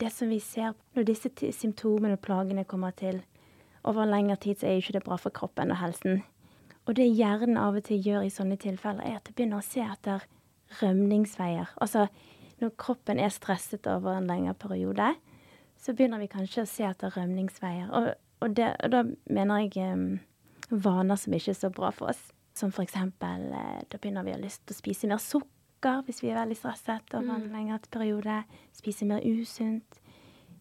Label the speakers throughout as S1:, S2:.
S1: det som vi ser når disse symptomene og plagene kommer til over en lengre tid, så er jo ikke det bra for kroppen og helsen. Og det hjernen av og til gjør i sånne tilfeller, er at det begynner å se etter rømningsveier. Altså når kroppen er stresset over en lengre periode, så begynner vi kanskje å se etter rømningsveier. Og, og, det, og da mener jeg um, vaner som ikke er så bra for oss. Som eksempel uh, da begynner vi å ha lyst til å spise mer sukker hvis vi er veldig stresset over en mm. lengre periode. Spiser mer usunt.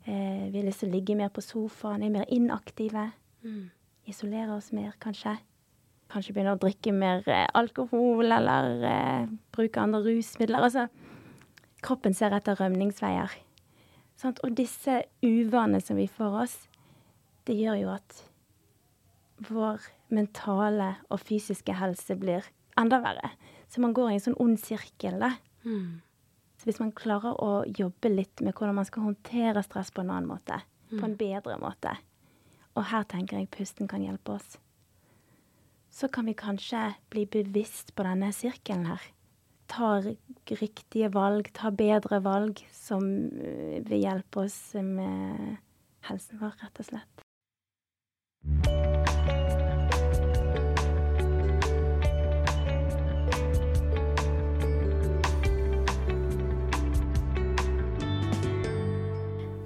S1: Eh, vi har lyst til å ligge mer på sofaen, er mer inaktive. Mm. Isolere oss mer, kanskje. Kanskje begynne å drikke mer eh, alkohol eller bruke andre rusmidler. Altså, kroppen ser etter rømningsveier. Sant? Og disse uvanene som vi får oss, det gjør jo at vår mentale og fysiske helse blir enda verre. Så man går i en sånn ond sirkel, da. Mm. Så hvis man klarer å jobbe litt med hvordan man skal håndtere stress på en annen måte, mm. på en bedre måte, og her tenker jeg pusten kan hjelpe oss, så kan vi kanskje bli bevisst på denne sirkelen her tar riktige valg, tar bedre valg som eh, vil hjelpe oss med helsen vår, rett og slett.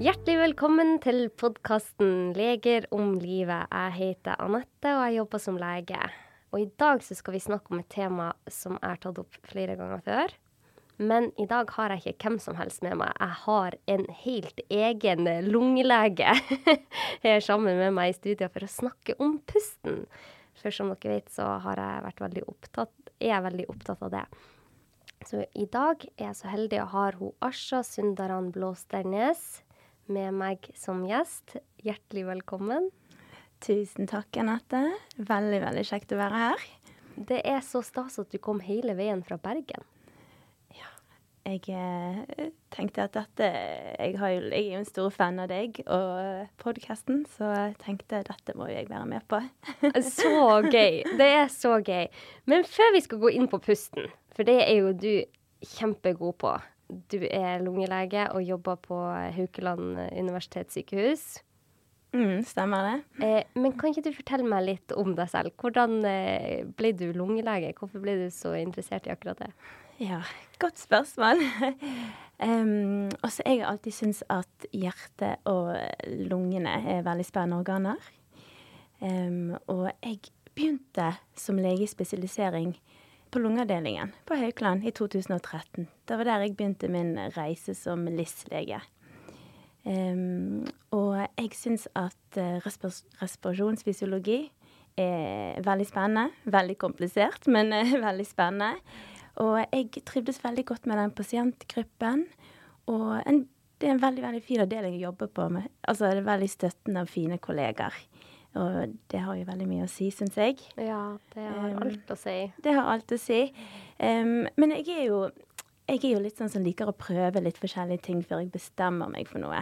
S2: Hjertelig velkommen til podkasten 'Leger om livet'. Jeg heter Anette, og jeg jobber som lege. Og i dag så skal vi snakke om et tema som jeg har tatt opp flere ganger før. Men i dag har jeg ikke hvem som helst med meg. Jeg har en helt egen lungelege her sammen med meg i studio for å snakke om pusten. For som dere vet, så har jeg vært veldig opptatt, er jeg veldig opptatt av det. Så i dag er jeg så heldig å ha hun Asha Sundaran Blåsternes med meg som gjest. Hjertelig velkommen.
S1: Tusen takk, Anette. Veldig, veldig kjekt å være her.
S2: Det er så stas at du kom hele veien fra Bergen.
S1: Ja, jeg eh, tenkte at dette jeg, har, jeg, er jo en stor fan av deg og podkasten, så jeg tenkte dette må jeg være med på.
S2: så gøy. Det er så gøy. Men før vi skal gå inn på pusten, for det er jo du kjempegod på. Du er lungelege og jobber på Haukeland universitetssykehus.
S1: Mm, stemmer det.
S2: Eh, men kan ikke du fortelle meg litt om deg selv? Hvordan eh, ble du lungelege? Hvorfor ble du så interessert i akkurat det?
S1: Ja, godt spørsmål. um, også jeg har alltid syntes at hjertet og lungene er veldig spennende organer. Um, og jeg begynte som legespesialisering på lungeavdelingen på Haukeland i 2013. Det var der jeg begynte min reise som LIS-lege. Um, og jeg syns at uh, respir respirasjonsfysiologi er veldig spennende. Veldig komplisert, men uh, veldig spennende. Og jeg trivdes veldig godt med den pasientgruppen. Og en, det er en veldig veldig fin avdeling å jobbe på med. Altså, det er veldig støttende og fine kolleger. Og det har jo veldig mye å si, syns jeg.
S2: Ja, det har um, alt å si.
S1: Det har alt å si. Um, men jeg er jo jeg er jo litt sånn som liker å prøve litt forskjellige ting før jeg bestemmer meg for noe.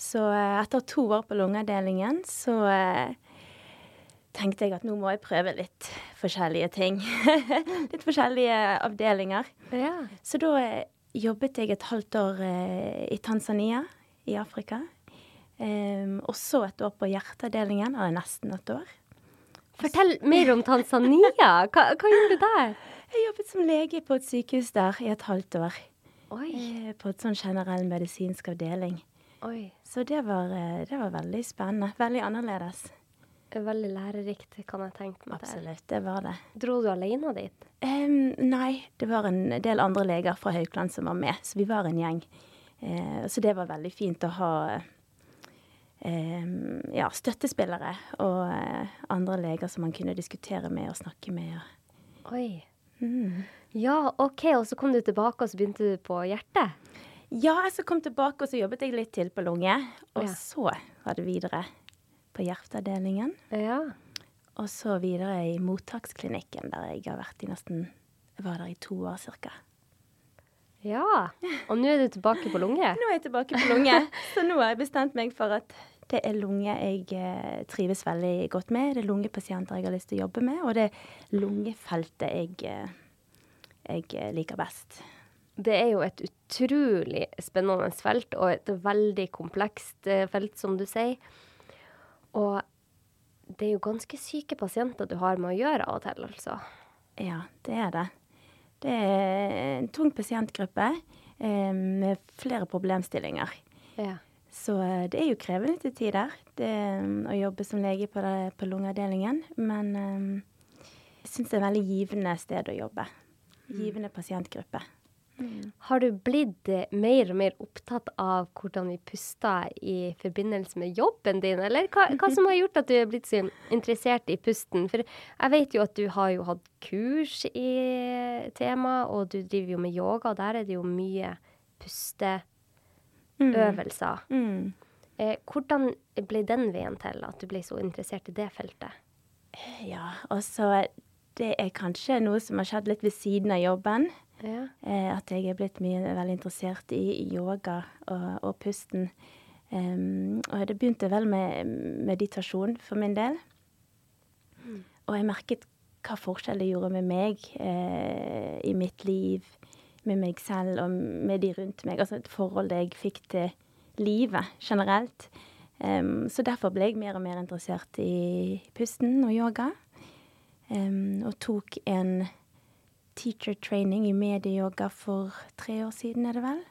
S1: Så eh, etter to år på lungeavdelingen så uh, tenkte jeg at nå må jeg prøve litt forskjellige ting. litt forskjellige avdelinger. Ja. Så da eh, jobbet jeg et halvt år i Tanzania i Afrika. Um, og så et år på hjerteavdelingen, eller nesten et år.
S2: Fortell mer om Tanzania. Hva, hva gjorde du der?
S1: Jeg jobbet som lege på et sykehus der i et halvt år. Oi. Eh, på et sånn generell medisinsk avdeling. Oi. Så det var, eh, det var, veldig spennende. Veldig annerledes.
S2: Veldig lærerikt, kan jeg tenke meg.
S1: Absolutt, det var det.
S2: Dro du alene dit?
S1: Um, nei, det var en del andre leger fra Haukeland som var med, så vi var en gjeng. Uh, så det var veldig fint å ha ja, støttespillere og uh, andre leger som man kunne diskutere med og snakke med.
S2: Oi. Mm. Ja, OK. Og så kom du tilbake, og så begynte du på hjertet?
S1: Ja, så kom tilbake, og så jobbet jeg litt til på lunge. Og ja. så var det videre på hjerteavdelingen. Ja. Og så videre i mottaksklinikken, der jeg har vært i nesten Jeg var der i to år cirka.
S2: Ja. Og nå er du tilbake på lunge?
S1: nå er jeg tilbake på lunge. Så nå har jeg bestemt meg for at det er lunge jeg eh, trives veldig godt med. Det er lungepasienter jeg har lyst til å jobbe med, og det er lungefeltet jeg, eh, jeg eh, liker best.
S2: det er jo et utrolig spennende felt, og et veldig komplekst felt, som du sier. Og det er jo ganske syke pasienter du har med å gjøre av og til, altså.
S1: Ja, det er det. Det er en tung pasientgruppe eh, med flere problemstillinger.
S2: Ja.
S1: Så eh, det er jo krevende til tider det, å jobbe som lege på, det, på lungeavdelingen. Men eh, jeg syns det er et veldig givende sted å jobbe. Givende pasientgruppe.
S2: Har du blitt eh, mer og mer opptatt av hvordan vi puster i forbindelse med jobben din, eller hva, hva som har gjort at du er blitt så interessert i pusten? For jeg vet jo at du har jo hatt kurs i tema, og du driver jo med yoga, og der er det jo mye pusteøvelser.
S1: Mm.
S2: Eh, hvordan ble den veien til at du ble så interessert i det feltet?
S1: Ja, altså Det er kanskje noe som har skjedd litt ved siden av jobben.
S2: Ja.
S1: Eh, at jeg er blitt mye veldig interessert i yoga og, og pusten. Um, og det begynte vel med meditasjon for min del. Og jeg merket hva forskjell det gjorde med meg eh, i mitt liv, med meg selv og med de rundt meg. Altså et forhold jeg fikk til livet generelt. Um, så derfor ble jeg mer og mer interessert i pusten og yoga. Um, og tok en teacher training i medieyoga for tre år siden, er det vel?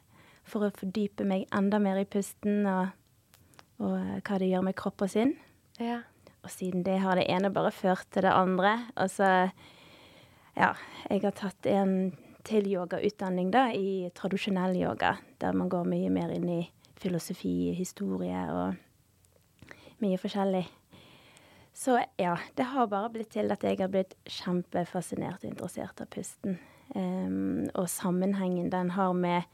S1: For å fordype meg enda mer i pusten og, og eh, hva det gjør med kropp og sinn.
S2: Ja.
S1: Og siden det har det ene bare ført til det andre. Og så, ja, jeg har tatt en til yogautdanning da, i tradisjonell yoga, der man går mye mer inn i filosofi, historie og mye forskjellig. Så ja, det har bare blitt til at jeg har blitt kjempefascinert og interessert av pusten. Um, og sammenhengen den har med,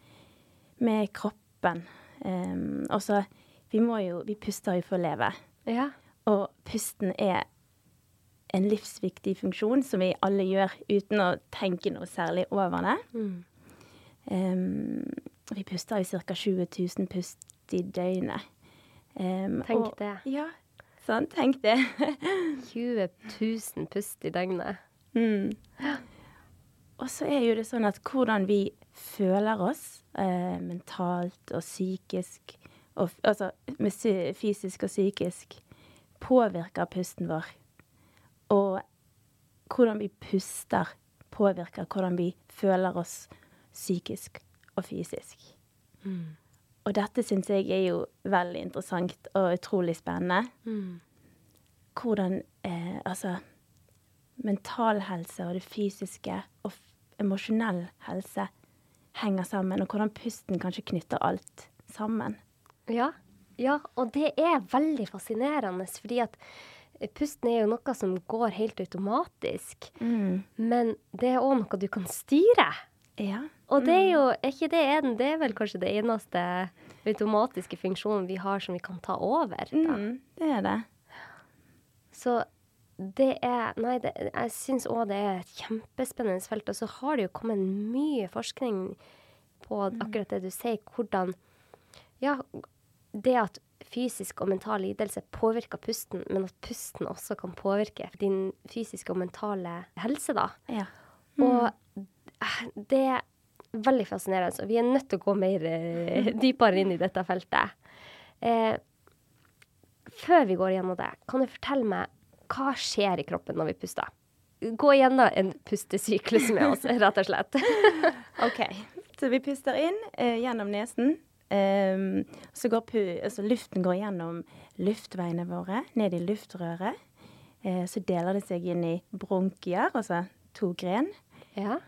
S1: med kroppen. Um, og så Vi må jo Vi puster jo for å leve.
S2: ja.
S1: Og pusten er en livsviktig funksjon som vi alle gjør uten å tenke noe særlig over det.
S2: Mm.
S1: Um, vi puster jo ca. 20 000 pust i døgnet.
S2: Tenk
S1: og-
S2: det.
S1: Ja, sant. Tenk det.
S2: 20 000 pust i døgnet.
S1: Mm. Og så er jo det sånn at hvordan vi føler oss eh, mentalt og psykisk, og, altså fysisk og psykisk, påvirker pusten vår. Og hvordan vi puster påvirker hvordan vi føler oss psykisk og fysisk. Og dette syns jeg er jo veldig interessant og utrolig spennende.
S2: Mm.
S1: Hvordan eh, altså mental helse og det fysiske og emosjonell helse henger sammen, og hvordan pusten kanskje knytter alt sammen.
S2: Ja, ja, og det er veldig fascinerende, fordi at pusten er jo noe som går helt automatisk. Men det er òg noe du kan styre.
S1: Ja.
S2: Og det er jo er ikke det en, det er vel kanskje det eneste automatiske funksjonen vi har som vi kan ta over.
S1: Mm, det er det.
S2: Så det er Nei, det, jeg syns òg det er et kjempespennende felt. Og så har det jo kommet mye forskning på akkurat det du sier, hvordan Ja, det at fysisk og mental lidelse påvirker pusten, men at pusten også kan påvirke din fysiske og mentale helse, da.
S1: Ja.
S2: Og eh, det er veldig fascinerende. Og vi er nødt til å gå mer eh, dypere inn i dette feltet. Eh, før vi går gjennom det, kan du fortelle meg hva skjer i kroppen når vi puster? Gå gjennom en pustesyklus med oss, rett og slett.
S1: OK. Så vi puster inn eh, gjennom nesen. Ehm, så går altså luften går gjennom luftveiene våre, ned i luftrøret. Eh, så deler det seg inn i bronkier, altså to gren,
S2: Ja.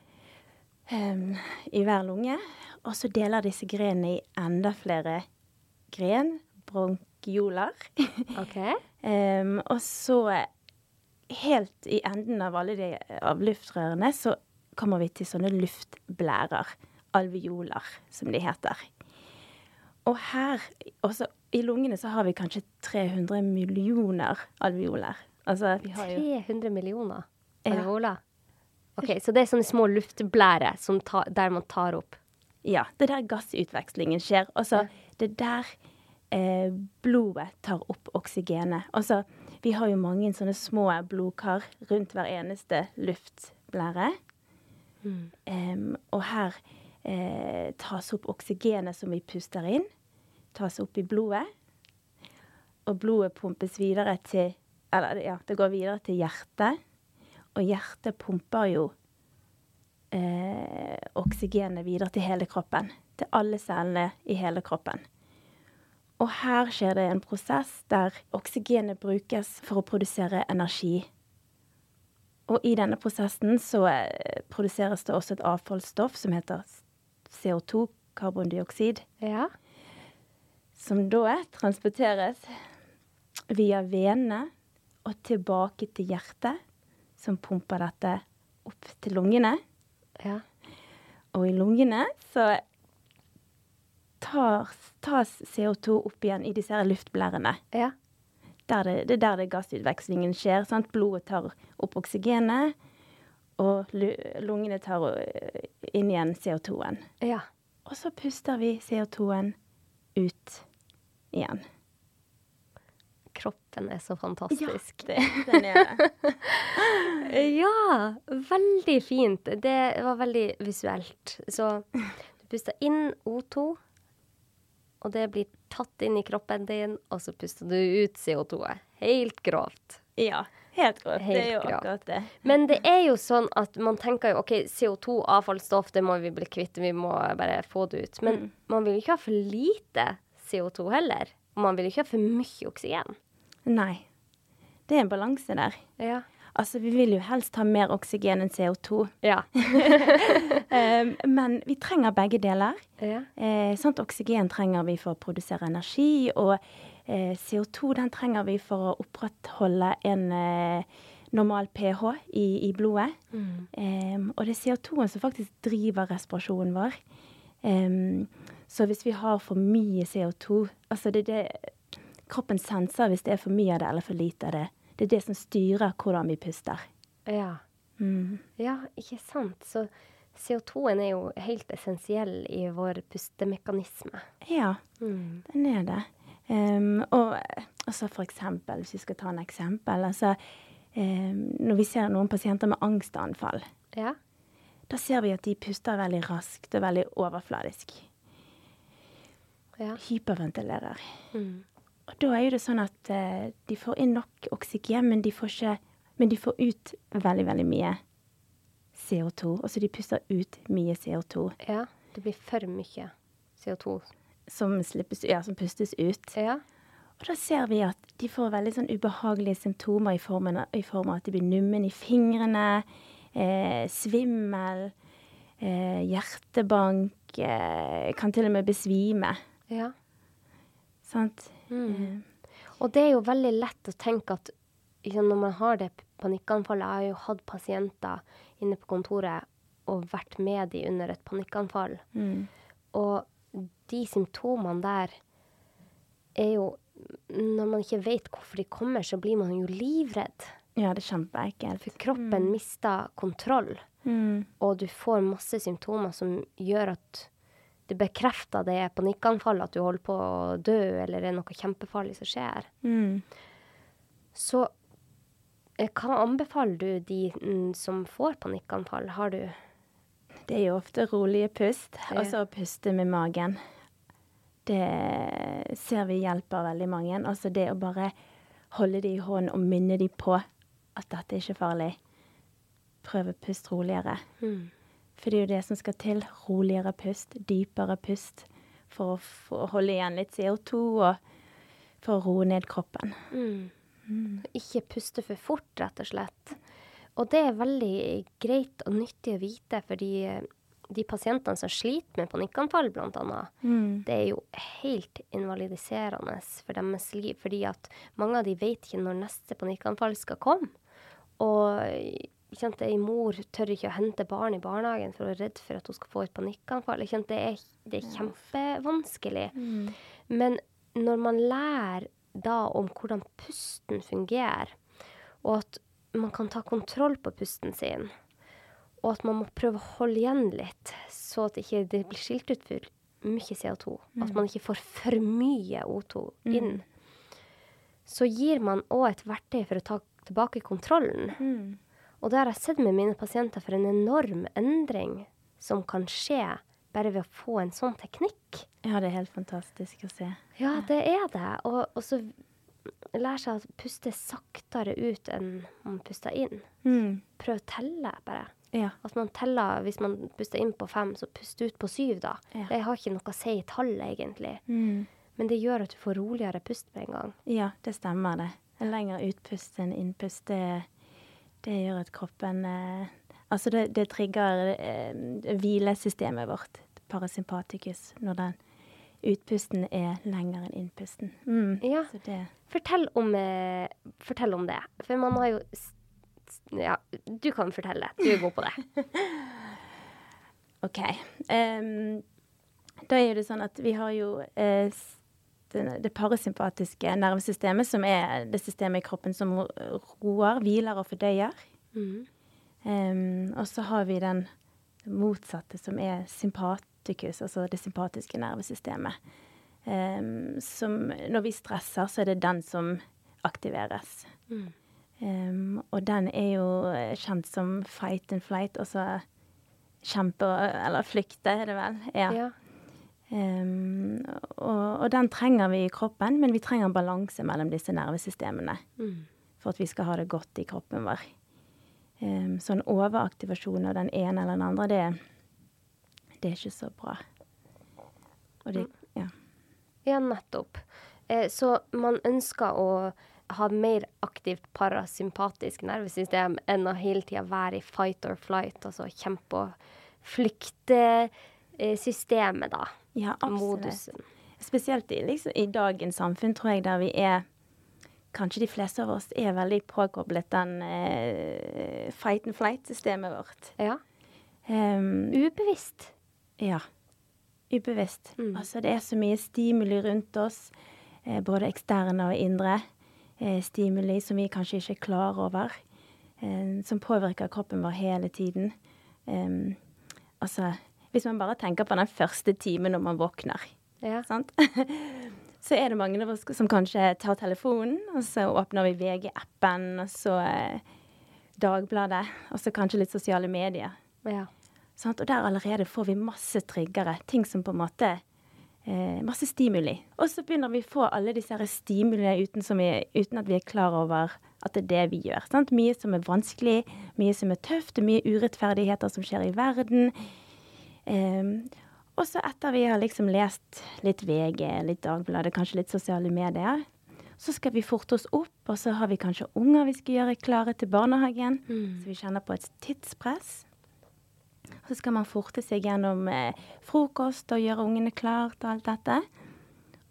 S1: Ehm, i hver lunge. Og så deler disse grenene i enda flere gren, bronkioler.
S2: Okay.
S1: um, og så helt i enden av alle de av luftrørene så kommer vi til sånne luftblærer. Alveoler, som de heter. Og her, også i lungene, så har vi kanskje 300 millioner alveoler. Altså, vi har jo
S2: 300 millioner alveoler. OK, så det er sånne små luftblærer som ta, der man tar opp.
S1: Ja, det er der gassutvekslingen skjer. Og så
S2: Ja.
S1: det er der eh, blodet tar opp oksygenet. Altså, vi har jo mange sånne små blodkar rundt hver eneste luftblære. Em, og her eh, tas opp oksygenet som vi puster inn, tas opp i blodet. Og blodet pumpes videre til Eller ja, det går videre til hjertet. Og hjertet pumper jo eh, oksygenet videre til hele kroppen. Til alle cellene i hele kroppen. Og her skjer det en prosess der oksygenet brukes for å produsere energi. Og i denne prosessen så eh, produseres det også et avfallsstoff som heter CO2, karbondioksid,
S2: Ja.
S1: som da transporteres via venene og tilbake til hjertet, som pumper dette opp til lungene.
S2: Ja.
S1: Og i lungene så tar, tas CO2 opp igjen i disse luftblærene.
S2: Ja.
S1: Det, det er der det gassutvekslingen skjer. Sant? Blodet tar opp oksygenet, og lungene tar inn igjen CO2-en.
S2: Ja.
S1: Og så puster vi CO2-en ut igjen.
S2: Kroppen er så fantastisk.
S1: det, den er det.
S2: Ja, veldig fint. Det var veldig visuelt. Så du puster inn O2, og det blir tatt inn i kroppen din, og så puster du ut CO2-et. Helt grovt.
S1: Ja, helt grovt.
S2: Helt
S1: det er jo
S2: grovt.
S1: akkurat det.
S2: Men det er jo sånn at man tenker jo OK, CO2, avfallsstoff, det må vi bli kvitt, vi må bare få det ut. Men man vil ikke ha for lite CO2 heller. Og man vil ikke ha for mye oksygen.
S1: Nei. Det er en balanse der.
S2: Ja.
S1: Altså, vi vil jo helst ha mer oksygen enn CO2.
S2: Ja.
S1: Um, men vi trenger begge deler.
S2: ja.
S1: Eh, sant? Oksygen trenger vi for å produsere energi, og eh, CO2 den trenger vi for å opprettholde en eh, normal pH i, i blodet. Em, og det er CO2-en som faktisk driver respirasjonen vår. Um, så hvis vi har for mye CO2 Altså det det kroppen senser hvis det er for mye av det eller for lite av det. Det er det som styrer hvordan vi puster.
S2: ja.
S1: Mm.
S2: Ja, ikke sant. Så CO2-en er jo helt essensiell i vår pustemekanisme.
S1: Ja. Den er det. Um, og eh, altså for eksempel, hvis vi skal ta en eksempel altså, um, Når vi ser noen pasienter med angstanfall,
S2: Ja.
S1: da ser vi at de puster veldig raskt og veldig overfladisk.
S2: Ja.
S1: Hyperventilerer.
S2: Mm.
S1: Og da er jo det sånn at eh, de får inn nok oksygen, men de får, ikke, men de får ut veldig, veldig mye CO2. Altså de puster ut mye CO2
S2: ja. Det blir for mye CO2.
S1: som, slippes, ja, som pustes ut.
S2: Ja.
S1: Og da ser vi at de får veldig sånn ubehagelige symptomer i, formen, i form av at de blir nummen i fingrene, eh, svimmel, eh, hjertebank, eh, kan til og med besvime.
S2: ja.
S1: Sant?
S2: Mm. Og det er jo veldig lett å tenke at liksom, når man har det panikkanfallet Jeg har jo hatt pasienter inne på kontoret og vært med de under et panikkanfall.
S1: Mm.
S2: Og de symptomene der er jo Når man ikke vet hvorfor de kommer, så blir man jo livredd.
S1: Ja, det er kjempeekkelt.
S2: For kroppen mister kontroll,
S1: Mm.
S2: og du får masse symptomer som gjør at det bekrefter det panikkanfallet, at du holder på å dø, eller det er noe kjempefarlig som skjer.
S1: Mm.
S2: Så eh, hva anbefaler du de mm, som får panikkanfall? Har du
S1: Det er jo ofte rolige pust, og så puste med magen. Det ser vi hjelper veldig mange. Altså det å bare holde de i hånden og minne de på at dette er ikke farlig. Prøve å puste roligere. For det er jo det som skal til. Roligere pust, dypere pust. For å, for å holde igjen litt CO2 og for å roe ned kroppen.
S2: ikke puste for fort, rett og slett? Og det er veldig greit og nyttig å vite, fordi eh, de pasientene som sliter med panikkanfall, blant annet, det er jo helt invalidiserende for deres liv, fordi at mange av de vet ikke når neste panikkanfall skal komme. Og ikke sant, ei mor tør ikke å hente barn i barnehagen for å være redd for at hun skal få et panikkanfall. Jeg kjente, det, er, det er kjempevanskelig. Men når man lærer da om hvordan pusten fungerer, og at man kan ta kontroll på pusten sin, og at man må prøve å holde igjen litt, så at ikke det blir skilt ut for mye CO2. At man ikke får for mye O2 inn. Så gir man òg et verktøy for å ta tilbake kontrollen. Og det har jeg sett med mine pasienter for en enorm endring som kan skje bare ved å få en sånn teknikk.
S1: Ja, det er helt fantastisk å se.
S2: Ja, det er det. Og, og så lære seg å puste saktere ut enn man puster inn.
S1: Mm.
S2: Prøv å telle, bare.
S1: Ja.
S2: At man teller, Hvis man puster inn på fem, så pust ut på syv, da.
S1: Ja.
S2: Det har ikke noe å si i tallet, egentlig.
S1: Mm.
S2: Men det gjør at du får roligere pust med en gang.
S1: Ja, det stemmer det. En lengre utpust enn innpust, det, det gjør at kroppen eh, Altså, det, det trigger eh, hvilesystemet vårt, parasympatikus, når den utpusten er lengre enn innpusten. Mm.
S2: Ja. Fortell om, eh, fortell om det. For man har jo Ja, du kan fortelle. Du er god på det.
S1: OK. Um, da er det sånn at vi har jo eh, det, det parasympatiske nervesystemet, som er det systemet i kroppen som roer, hviler og fordøyer.
S2: Mm.
S1: Um, og så har vi den motsatte, som er sympatikus, altså det sympatiske nervesystemet. Um, som når vi stresser, så er det den som aktiveres.
S2: Mm.
S1: Um, og den er jo eh, kjent som fight and flight, altså kjempe eller flykte, er det vel? Ja.
S2: Ja.
S1: Em, og, og den trenger vi i kroppen, men vi trenger balanse mellom disse nervesystemene
S2: Mm.
S1: for at vi skal ha det godt i kroppen vår. Um, så en overaktivasjon av den ene eller den andre, det, det er ikke så bra. Det, ja.
S2: Ja, nettopp. Eh, så man ønsker å ha mer aktivt parasympatisk nervesystem enn å hele tida være i fight or flight, altså kjempe- og flyktesystemet, da.
S1: Ja.
S2: Modusen.
S1: Spesielt i, liksom, i dagens samfunn, tror jeg, der vi er Kanskje de fleste av oss er veldig påkoblet den eh, fight and flight-systemet vårt.
S2: Ja.
S1: Um,
S2: Ubevisst.
S1: Ja. Ubevisst.
S2: Mm.
S1: Altså det er så mye stimuli rundt oss, eh, både eksterne og indre. Eh, stimuli som vi kanskje ikke er klar over, eh, som påvirker kroppen vår hele tiden. Um, altså, hvis man bare tenker på den første timen når man våkner,
S2: Ja.
S1: sant? så er det mange av oss som kanskje tar telefonen, og så åpner vi VG-appen, og så eh, Dagbladet, og så kanskje litt sosiale medier.
S2: ja.
S1: Sant? Og der allerede får vi masse tryggere, Ting som på en måte eh, Masse stimuli. Og så begynner vi å få alle disse stimuliene uten, uten at vi er klar over at det er det vi gjør. Sant? Mye som er vanskelig, mye som er tøft, og mye urettferdigheter som skjer i verden. Em, og så etter vi har liksom lest litt VG, litt Dagbladet, kanskje litt sosiale medier, så skal vi forte oss opp, og så har vi kanskje unger vi skal gjøre klare til barnehagen.
S2: Mm.
S1: Så vi kjenner på et tidspress. Så skal man forte seg gjennom eh, frokost og gjøre ungene klart og alt dette.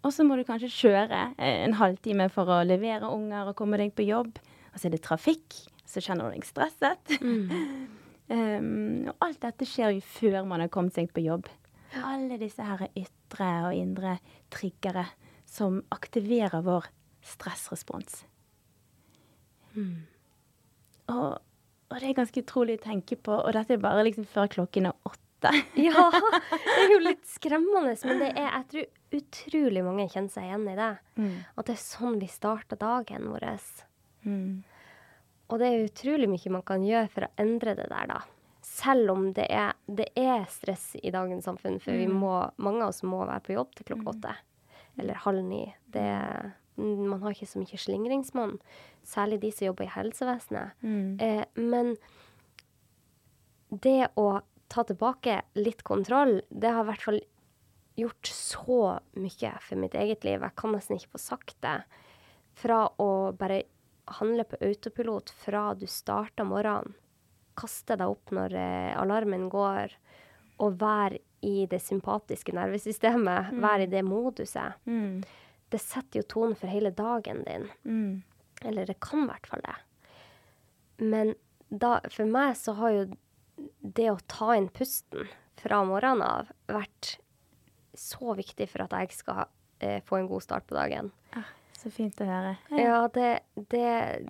S1: Og så må du kanskje kjøre eh, en halvtime for å levere unger og komme deg på jobb. Og så er det trafikk, så kjenner du deg stresset. um, og alt dette skjer jo før man har kommet seg på jobb. Alle disse her ytre og indre triggere som aktiverer vår stressrespons. Og, og det er ganske utrolig å tenke på, og dette er bare liksom før klokken er åtte.
S2: Ja, det er jo litt skremmende, men det er, jeg tror utrolig mange kjenner seg igjen i det. At det er sånn vi starter dagen vår.
S1: Mm.
S2: Og det er utrolig mye man kan gjøre for å endre det der, da. Selv om det er, det er stress i dagens samfunn, for vi må, mange av oss må være på jobb til klokka åtte. Eller halv ni. Det, man har ikke så mye slingringsmonn. Særlig de som jobber i helsevesenet.
S1: Mm.
S2: Eh, men det å ta tilbake litt kontroll, det har i hvert fall gjort så mye for mitt eget liv. Jeg kan nesten ikke få sagt det. Fra å bare handle på autopilot fra du starter morgenen, kaste deg opp når eh, alarmen går, og være i det sympatiske nervesystemet, være i det moduset.
S1: Mm.
S2: Det setter jo tonen for hele dagen din.
S1: Mm.
S2: Eller det kan i hvert fall det. Men da, for meg så har jo det å ta inn pusten fra morgenen av vært så viktig for at jeg skal eh, få en god start på dagen.
S1: Ah, så fint å høre.
S2: Ja, det, det,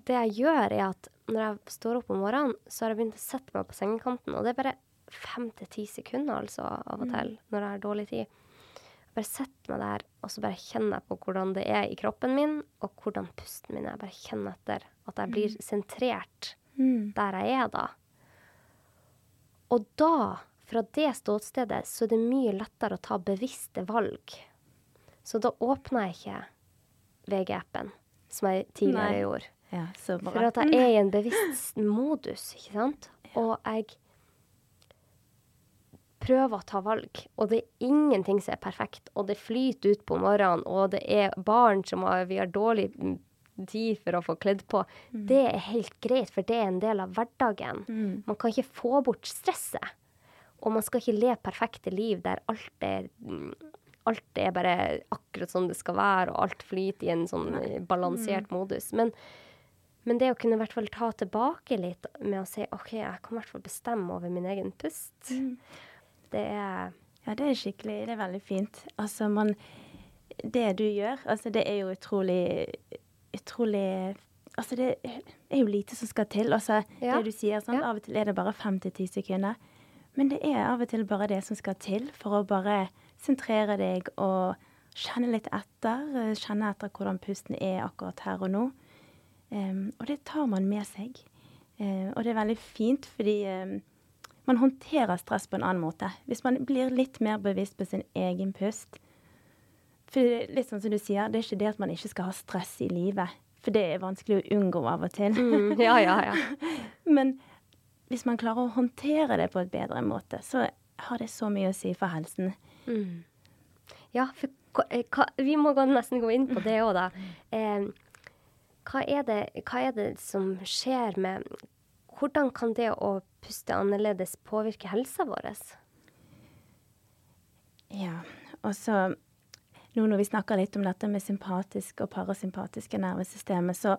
S2: det jeg gjør, er at når jeg står opp om morgenen, så har jeg begynt å sette meg på sengekanten. Og det er bare fem til ti sekunder, altså, av og til, når jeg har dårlig tid. Jeg bare setter meg der, og så bare kjenner jeg på hvordan det er i kroppen min, og hvordan pusten min er. Jeg bare kjenner etter at jeg blir sentrert
S1: Mm.
S2: der jeg er da. Og da fra det ståstedet så er det mye lettere å ta bevisste valg. Så da åpner jeg ikke VG-appen, som jeg tidligere
S1: Nei.
S2: gjorde.
S1: Ja.
S2: For at jeg er i en bevisst modus, ikke sant? Og jeg prøver å ta valg, og det er ingenting som er perfekt. Og det flyter ut på morgenen, og det er barn som har, vi har dårlig mm, tid for å få kledd på. Det er helt greit, for det er en del av hverdagen.
S1: Mm.
S2: Man kan ikke få bort stresset. Og man skal ikke le perfekte liv der alt er mm, Alt er bare akkurat sånn det skal være, og alt flyter i en sånn balansert balansert modus. Men, men det å kunne i hvert fall ta tilbake litt med å si OK, jeg kan i hvert fall bestemme over min egen pust, det er
S1: Ja, det er skikkelig Det er veldig fint. Altså, man Det du gjør, altså, det er jo utrolig Utrolig Altså, det er jo lite som skal til. Altså,
S2: Ja.
S1: det du sier, sånn,
S2: Ja.
S1: av og til er det bare fem til ti sekunder. Men det er av og til bare det som skal til for å bare sentrere deg og kjenne litt etter. eh, Kjenne etter hvordan pusten er akkurat her og nå. Um, og det tar man med seg. Uh, og det er veldig fint, fordi um, man håndterer stress på en annen måte. Hvis man blir litt mer bevisst på sin egen pust. For det er litt sånn som du sier, det er ikke det at man ikke skal ha stress i livet. For det er vanskelig å unngå av og til.
S2: mm, Ja, ja, ja.
S1: Men hvis man klarer å håndtere det på et bedre måte, så har det så mye å si for helsen.
S2: Mm. Ja, for hva, eh, vi må nesten gå inn på det òg, da. Eh, hva, er det, hva er det som skjer med Hvordan kan det å puste annerledes påvirke helsa vår?
S1: Ja, og så nå når vi snakker litt om dette med sympatisk og parasympatiske nervesystemet, så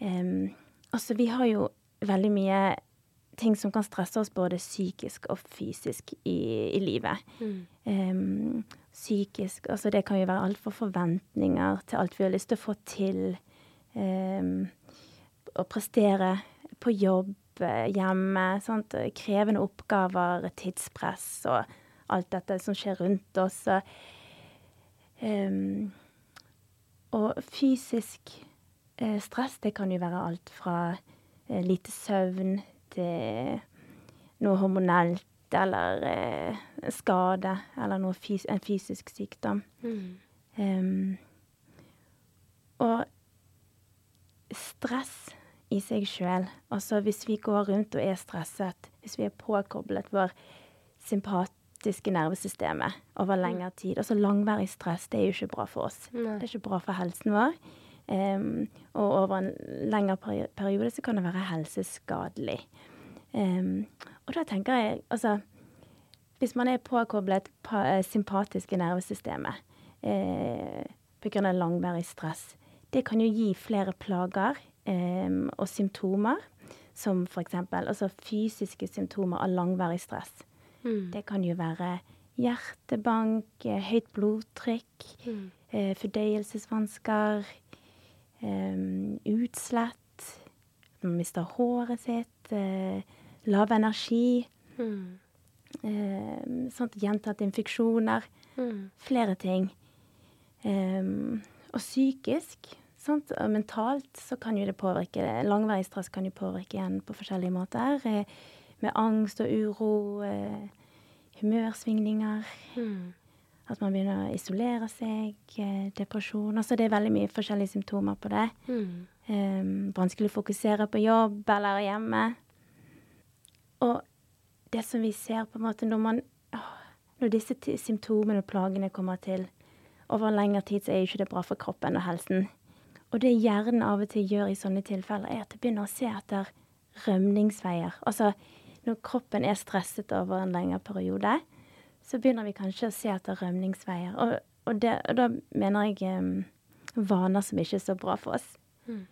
S1: eh, Altså, vi har jo veldig mye ting som kan stresse oss både psykisk og fysisk i, i livet. Em, psykisk Altså, det kan jo være alt fra forventninger til alt vi har lyst til å få til. Um, å prestere på jobb, eh, hjemme. Sant? Krevende oppgaver, tidspress og alt dette som skjer rundt oss. Em, og fysisk eh, stress, det kan jo være alt fra eh, lite søvn noe hormonelt eller eh, skade eller fys en fysisk sykdom. Em, og stress i seg sjøl, altså hvis vi går rundt og er stresset, hvis vi er påkoblet vår sympatiske nervesystemet over lengre tid Altså langvarig stress, det er jo ikke bra for oss.
S2: Nei.
S1: Det er ikke bra for helsen vår. Em, og over en lengre periode så kan det være helseskadelig. Um, og da tenker jeg altså Hvis man er påkoblet eh, sympatiske nervesystemet eh, pga. langvarig stress, det kan jo gi flere plager um, og symptomer, som f.eks. altså fysiske symptomer av langvarig stress.
S2: Mm.
S1: Det kan jo være hjertebank, eh, høyt blodtrykk,
S2: Mm.
S1: eh, fordøyelsesvansker, utslett, man mister håret sitt, eh, lav energi,
S2: Mm.
S1: sånt gjentatte infeksjoner,
S2: Mm.
S1: flere ting. Em, og psykisk, sant, og mentalt, så kan jo det påvirke Langvarig stress kan jo påvirke igjen på forskjellige måter. Eh, med angst og uro, eh, humørsvingninger.
S2: Mm.
S1: At man begynner å isolere seg, eh, depresjon. Altså det er veldig mye forskjellige symptomer på det.
S2: Mm.
S1: Um, vanskelig å fokusere på jobb eller hjemme. Og det som vi ser på en måte når man Når disse symptomene og plagene kommer til over lengre tid, så er jo ikke det bra for kroppen og helsen. Og det hjernen av og til gjør i sånne tilfeller, er at det begynner å se etter rømningsveier. Altså når kroppen er stresset over en lengre periode, så begynner vi kanskje å se etter rømningsveier. Og, og, det, og da mener jeg um, vaner som ikke er så bra for oss.
S2: Mm.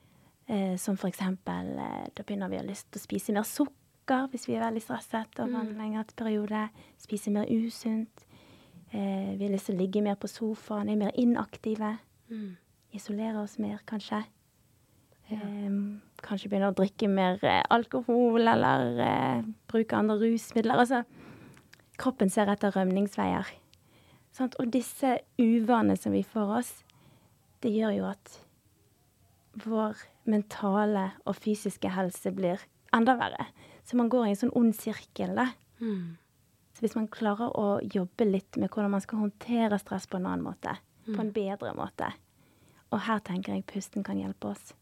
S1: Eh, som for eksempel eh, Da begynner vi å ha lyst til å spise mer sukker hvis vi er veldig stresset over en lengre periode. Spise mer usunt. Eh, vi har lyst til å ligge mer på sofaen, er mer inaktive.
S2: Mm.
S1: Isolere oss mer, kanskje. Eh, kanskje begynne å drikke mer eh, alkohol, eller bruke andre rusmidler. Altså, kroppen ser etter rømningsveier. Sant? Og disse uvanene som vi får oss, det gjør jo at vår mentale og fysiske helse blir enda verre. Så man går i en sånn ond sirkel, da.
S2: Mm.
S1: Så hvis man klarer å jobbe litt med hvordan man skal håndtere stress på en annen måte, på en bedre måte, og her tenker jeg pusten kan hjelpe oss,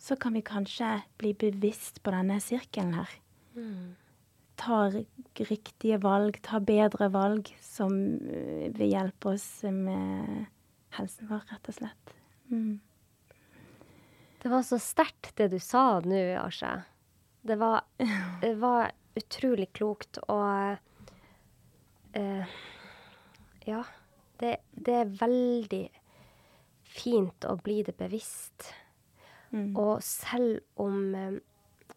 S1: så kan vi kanskje bli bevisst på denne sirkelen her. Ta riktige valg, ta bedre valg som eh, vil hjelpe oss med helsen vår, rett og slett. Mm.
S2: Det var så sterkt det du sa nå, Asha. Det var, det var utrolig klokt og uh, Ja. Det, det er veldig fint å bli det bevisst.
S1: Mm.
S2: Og selv om eh,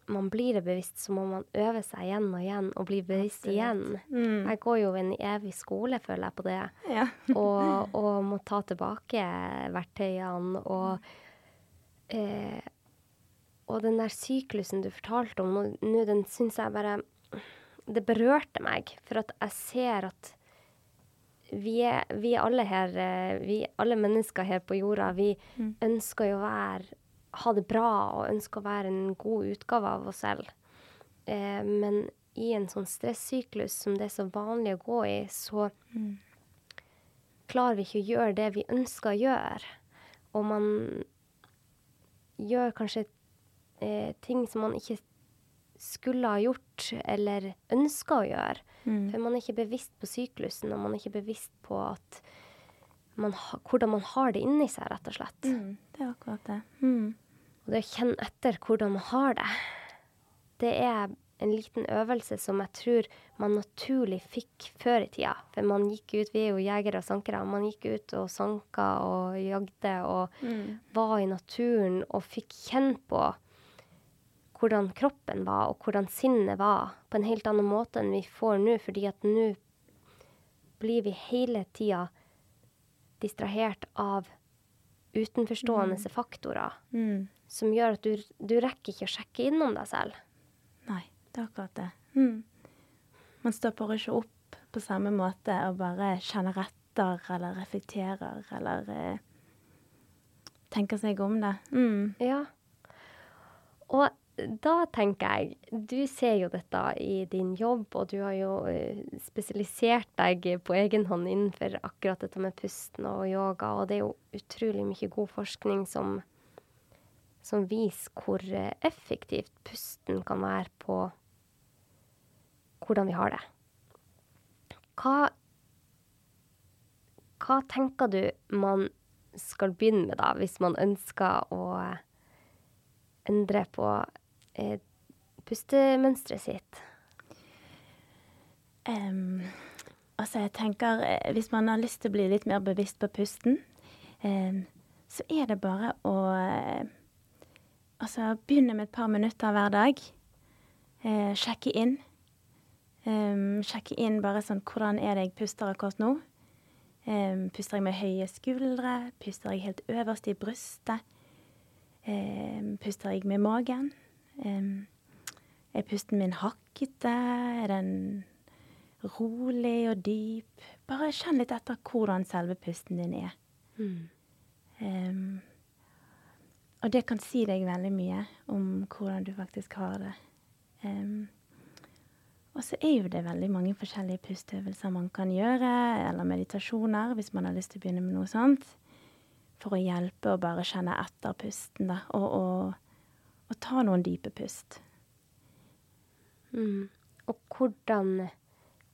S2: man blir det bevisst, så må man øve seg igjen og igjen og bli bevisst
S1: Absolutt.
S2: igjen.
S1: Mm.
S2: Jeg går jo en evig skole, føler jeg på det.
S1: Ja.
S2: og, og må ta tilbake verktøyene og eh, Og den der syklusen du fortalte om nå, den syns jeg bare Det berørte meg, for at jeg ser at vi er, vi er alle her, eh, vi alle mennesker her på jorda, vi
S1: Mm.
S2: ønsker jo å være ha det bra og ønsker å være en god utgave av oss selv. Eh, men i en sånn stressyklus som det er så vanlig å gå i, så
S1: Mm.
S2: klarer vi ikke å gjøre det vi ønsker å gjøre. Og man gjør kanskje eh, ting som man ikke skulle ha gjort eller ønska å gjøre.
S1: Mm.
S2: For man er ikke bevisst på syklusen, og man er ikke bevisst på man ha, hvordan man har det inni seg, rett og slett.
S1: Mm. Det er akkurat det. Mm.
S2: Og det å kjenne etter hvordan man har det, det er en liten øvelse som jeg tror man naturlig fikk før i tida. For man gikk ut, vi er jo jegere og sankere, man gikk ut og sanka og jagde og
S1: Mm.
S2: var i naturen og fikk kjenne på hvordan kroppen var, og hvordan sinnet var, på en helt annen måte enn vi får nå, fordi at nå blir vi hele tida distrahert av utenforstående faktorer
S1: Mm.
S2: Som gjør at du, du rekker ikke å sjekke innom deg selv.
S1: Nei, det er akkurat det. Mm. Man stopper ikke opp på samme måte og bare kjenner etter eller reflekterer eller eh, tenker seg om det. Mm.
S2: Ja. Og da tenker jeg, du ser jo dette i din jobb, og du har jo eh, spesialisert deg på egen hånd innenfor akkurat dette med pusten og yoga, og det er jo utrolig mye god forskning som, som viser hvor eh, effektivt pusten kan være på hvordan vi har det. Hva, hva tenker du man skal begynne med, da, hvis man ønsker å endre på eh, pustemønsteret sitt?
S1: Um, altså, jeg tenker eh, Hvis man har lyst til å bli litt mer bevisst på pusten, um, så er det bare å eh, Altså begynne med et par minutter hver dag. Eh, sjekke inn. Um, sjekke inn bare sånn Hvordan er det jeg puster akkurat nå? Um, puster jeg med høye skuldre? Puster jeg helt øverst i brystet? Um, puster jeg med magen? Er pusten min hakkete? Er den rolig og dyp? Bare kjenn litt etter hvordan selve pusten din er. Em, og det kan si deg veldig mye om hvordan du faktisk har det. Um, og så er jo det veldig mange forskjellige pusteøvelser man kan gjøre, eller meditasjoner, hvis man har lyst til å begynne med noe sånt. For å hjelpe å bare kjenne etter pusten, da. Og, og, og ta noen dype pust.
S2: Mm. Og hvordan,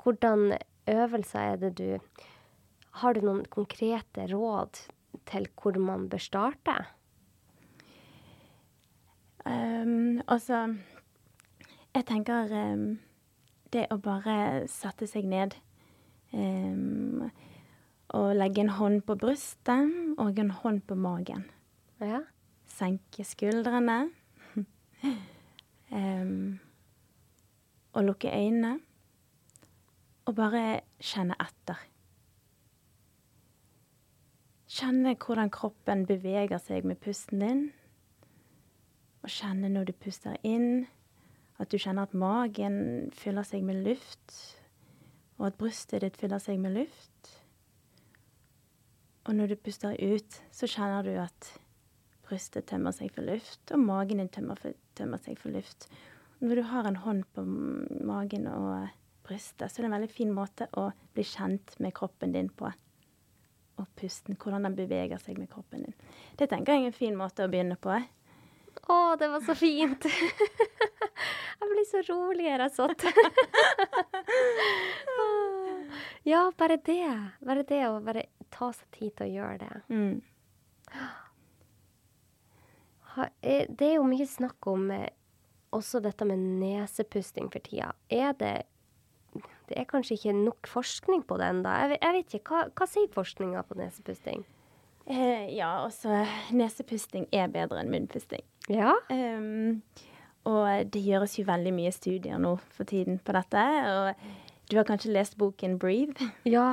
S2: hvordan øvelser er det du Har du noen konkrete råd til hvor man bør starte?
S1: Um, altså Jeg tenker um, det å bare sette seg ned um, og legge en hånd på brystet og en hånd på magen.
S2: Ja.
S1: Senke skuldrene. um, og lukke øynene. Og bare kjenne etter. Kjenne hvordan kroppen beveger seg med pusten din. Og kjenne når du puster inn, at du kjenner at magen fyller seg med luft, og at brystet ditt fyller seg med luft. Og når du puster ut, så kjenner du at brystet tømmer seg for luft, og magen din tømmer, for, tømmer seg for luft. Når du har en hånd på magen og brystet. Så er det en veldig fin måte å bli kjent med kroppen din på. Og pusten. Hvordan den beveger seg med kroppen din. Det tenker jeg er en fin måte å begynne på.
S2: Å, det var så fint! jeg blir så rolig her jeg satt. ja, bare det. Bare det å bare ta seg tid til å gjøre det.
S1: Mm.
S2: Eh, det er jo mye snakk om eh, også dette med nesepusting for tida. Er det Det er kanskje ikke nok forskning på det ennå. Jeg, jeg vet ikke. Hva, hva sier forskninga på nesepusting?
S1: Eh, ja, også nesepusting er bedre enn munnpusting.
S2: Ja?
S1: Um, og det gjøres jo veldig mye studier nå for tiden på dette. Og du har kanskje lest boken 'Breathe'?
S2: Ja.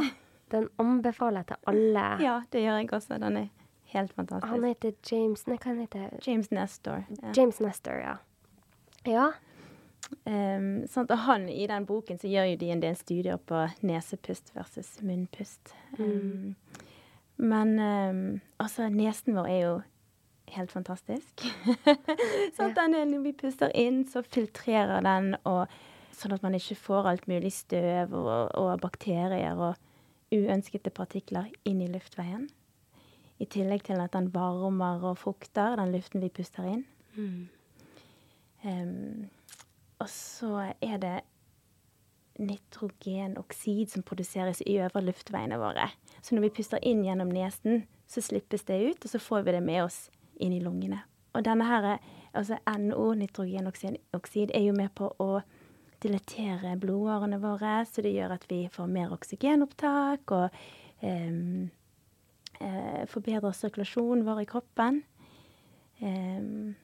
S2: Den anbefaler jeg til alle.
S1: Ja, det gjør jeg også. Den er helt fantastisk.
S2: Han heter James Nei, hva han
S1: James Nestor. Ja.
S2: James Nestor, ja. Ja.
S1: Um, sant? Og han, i den boken så gjør jo de en del studier på nesepust versus munnpust. Ehm, men um, altså, nesen vår er jo helt fantastisk. sånn at Den er, når vi puster inn, så filtrerer den, og, sånn at man ikke får alt mulig støv og, og bakterier og uønskede partikler inn i luftveien. I tillegg til at den varmer og fukter den luften vi puster inn. Ehm, og så er det nitrogenoksid som produseres i øvre luftveiene våre. Så når vi puster inn gjennom nesen, så slippes det ut, og så får vi det med oss inn i lungene. Og denne her, altså NO, nitrogenoksid, er jo med på å dilatere blodårene våre, så det gjør at vi får mer oksygenopptak og um, uh, forbedrer sirkulasjonen vår i kroppen. Um,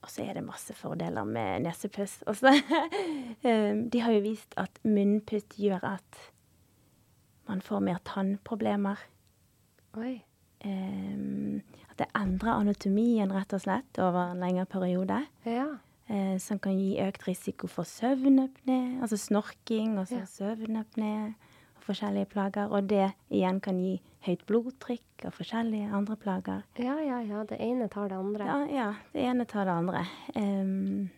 S1: og så er det masse fordeler med nesepuss Og så, ehm, de har jo vist at munnpust gjør at man får mer tannproblemer.
S2: Oi.
S1: Ehm, at det endrer anatomien rett og slett over en lengre periode.
S2: Ja.
S1: eh, som kan gi økt risiko for søvnapné, altså snorking og
S2: Ja.
S1: søvnapné og forskjellige plager. Og det igjen kan gi høyt blodtrykk og forskjellige andre plager.
S2: Ja, ja, ja. Det ene tar det andre.
S1: Ja, ja. Det ene tar det andre. Um,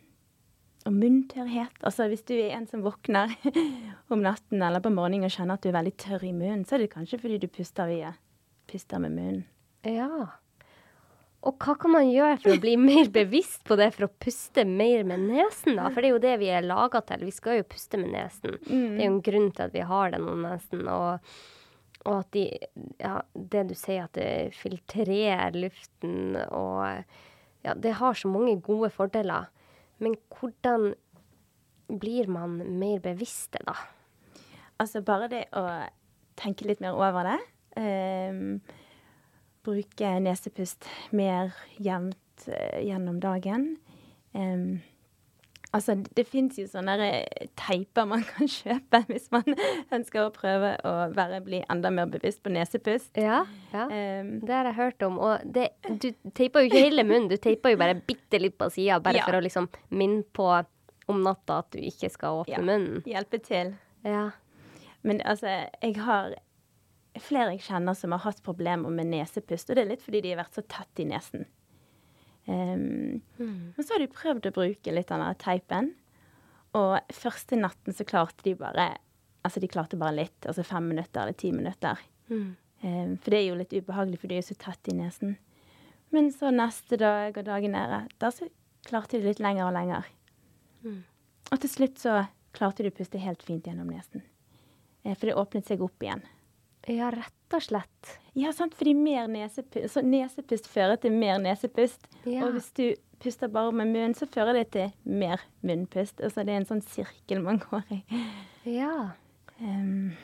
S1: og munntørrhet. Altså hvis du er en som våkner om natten eller på morgenen og kjenner at du er veldig tørr i munnen, så er det kanskje fordi du puster via puster med munnen.
S2: Ja. Og hva kan man gjøre for å bli mer bevisst på det, for å puste mer med nesen, da? For det er jo det vi er laga til. Vi skal jo puste med nesen. Det er jo en grunn til at vi har den om nesen. Og, og at de Ja, det du sier, at det filtrerer luften og Ja, det har så mange gode fordeler. Men hvordan blir man mer bevisste, da?
S1: Altså bare det å tenke litt mer over det. ehm, bruke nesepust mer jevnt eh, gjennom dagen. Um, altså, det fins jo sånne teiper man kan kjøpe hvis man ønsker å prøve å være, bli enda mer bevisst på nesepust.
S2: Ja, ja.
S1: Um,
S2: Det har jeg hørt om. Og det, du teiper jo ikke hele munnen, du teiper jo bare bitte litt på sida, bare
S1: Ja.
S2: for å liksom minne på om natta at du ikke skal åpne munnen.
S1: hjelpe til.
S2: Ja.
S1: Men altså, jeg har flere jeg kjenner som har hatt problemer med nesepust, og det er litt fordi de har vært så tett i nesen. Ehm, Men så har de prøvd å bruke litt av den teipen, og første natten så klarte de bare Altså, de klarte bare litt, altså fem minutter eller ti minutter.
S2: Mm.
S1: Um, for det er jo litt ubehagelig, for de er jo så tett i nesen. Men så neste dag og dagen nære, da så klarte de litt lenger og lenger.
S2: Mm.
S1: Og til slutt så klarte de å puste helt fint gjennom nesen. Eh, For det åpnet seg opp igjen.
S2: Ja, rett og slett.
S1: Ja, sant, fordi mer nesepust, så nesepust fører til mer nesepust.
S2: Ja.
S1: Og hvis du puster bare med munnen, så fører det til mer munnpust. Altså det er en sånn sirkel man går i.
S2: Ja.
S1: Um.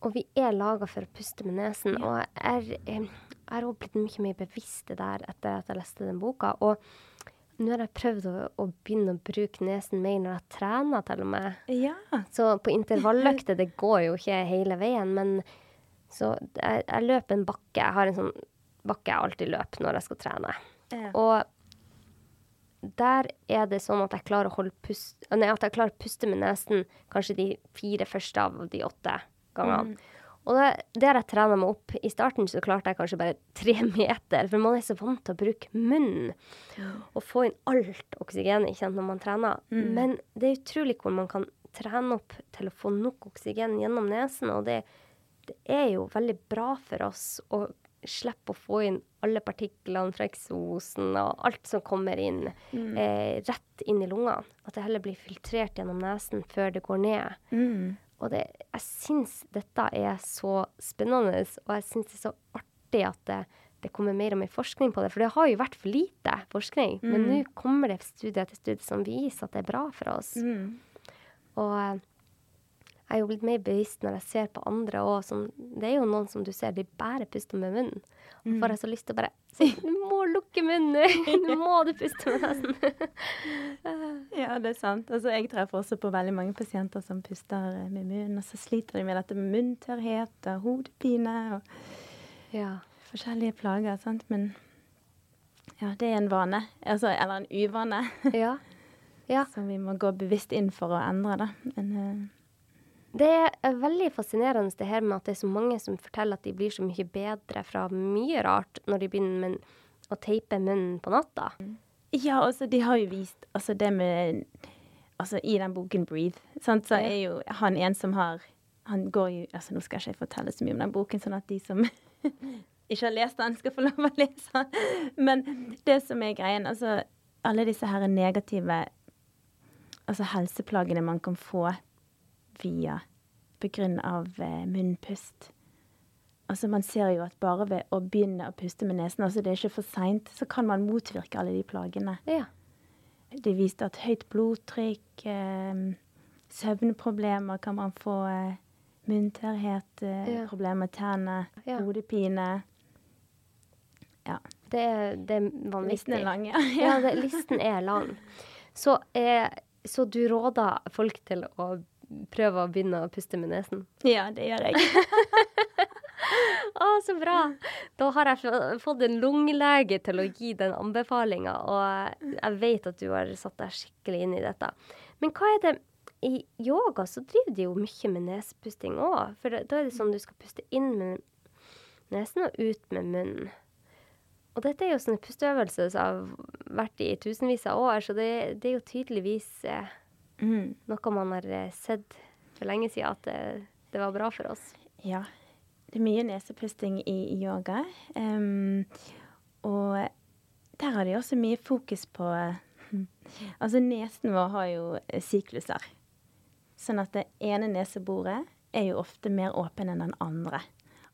S2: Og vi er laga for å puste med nesen. Og jeg er, eh, har blitt mye mer bevisst det der etter at jeg leste den boka. Og nå har jeg prøvd å, å begynne å bruke nesen mer når jeg trener, til og med.
S1: ja.
S2: Så på intervalløkter, det går jo ikke hele veien, men så jeg, jeg løper en bakke. Jeg har en sånn bakke jeg alltid løper når jeg skal trene.
S1: Ja.
S2: Og der er det sånn at jeg klarer å holde pust, nei, at jeg klarer å puste med nesen kanskje de fire første av de åtte gangene. Og det, har jeg trena meg opp. I starten så klarte jeg kanskje bare tre meter, for man er så vant til å bruke munnen og få inn alt oksygenet ikke sant, når man trener. Men det er utrolig hvor man kan trene opp til å få nok oksygen gjennom nesen. Og det, det er jo veldig bra for oss å slippe å få inn alle partiklene fra eksosen og alt som kommer inn,
S1: Mm.
S2: eh, rett inn i lungene. At det heller blir filtrert gjennom nesen før det går ned.
S1: Mm.
S2: Og det, jeg syns dette er så spennende, og jeg syns det er så artig at det, det kommer mer og mer forskning på det. For det har jo vært for lite forskning. Men
S1: Mm.
S2: nå kommer det studie etter studie som viser at det er bra for oss.
S1: Mm.
S2: Og jeg er jo blitt mer bevisst når jeg ser på andre òg. Det er jo noen som du ser, de bare puster med munnen. Og
S1: Mm.
S2: får jeg så lyst til å bare si Du må lukke munnen! Nå må du puste med nesen!
S1: Ja, det er sant. Altså, jeg treffer også på veldig mange pasienter som puster eh, med munnen, og så sliter de med dette med munntørrhet og hodepine og
S2: ja.
S1: forskjellige plager. sant? Men ja, det er en vane, altså, eller en uvane,
S2: ja. Ja.
S1: som vi må gå bevisst inn for å endre. da. Men eh,
S2: Det er veldig fascinerende det her med at det er så mange som forteller at de blir så mye bedre fra mye rart når de begynner med å teipe munnen på natta.
S1: ja, altså, de har jo vist altså det med Altså, i den boken 'Breathe', sant, så er jo han en som har Han går jo Altså, nå skal jeg ikke fortelle så mye om den boken, sånn at de som ikke har lest den, skal få lov å lese den. Men det som er greien, altså Alle disse her negative altså helseplagene man kan få via av eh, munnpust. Altså Man ser jo at bare ved å begynne å puste med nesen, altså det er ikke for seint, så kan man motvirke alle de plagene.
S2: Ja.
S1: Det viste at høyt blodtrykk, eh, søvnproblemer kan man få, eh, munntørrhet,
S2: Ja.
S1: problemer med tennene,
S2: Ja.
S1: hodepine. Ja.
S2: Det, er- det er vanvittig.
S1: Listen er lang, ja.
S2: Ja, det, listen er lang. Så, eh, så du råder folk til å prøve å begynne å puste med nesen?
S1: ja, det gjør jeg.
S2: Å, så bra! Da har jeg fått en lungelege til å gi den anbefalinga, og jeg vet at du har satt deg skikkelig inn i dette. Men hva er det I yoga så driver de jo mye med nesepusting òg, for da er det sånn du skal puste inn med nesen og ut med munnen. Og dette er jo sånne pusteøvelser som har vært i tusenvis av år, så det, det er jo tydeligvis eh,
S1: Mm.
S2: noe man har eh, sett for lenge siden at det, det var bra for oss.
S1: Ja. Det er mye nesepusting i yoga. Um, og der har de også mye fokus på Altså, nesen vår har jo eh, sykluser. Sånn at det ene neseboret er jo ofte mer åpen enn den andre.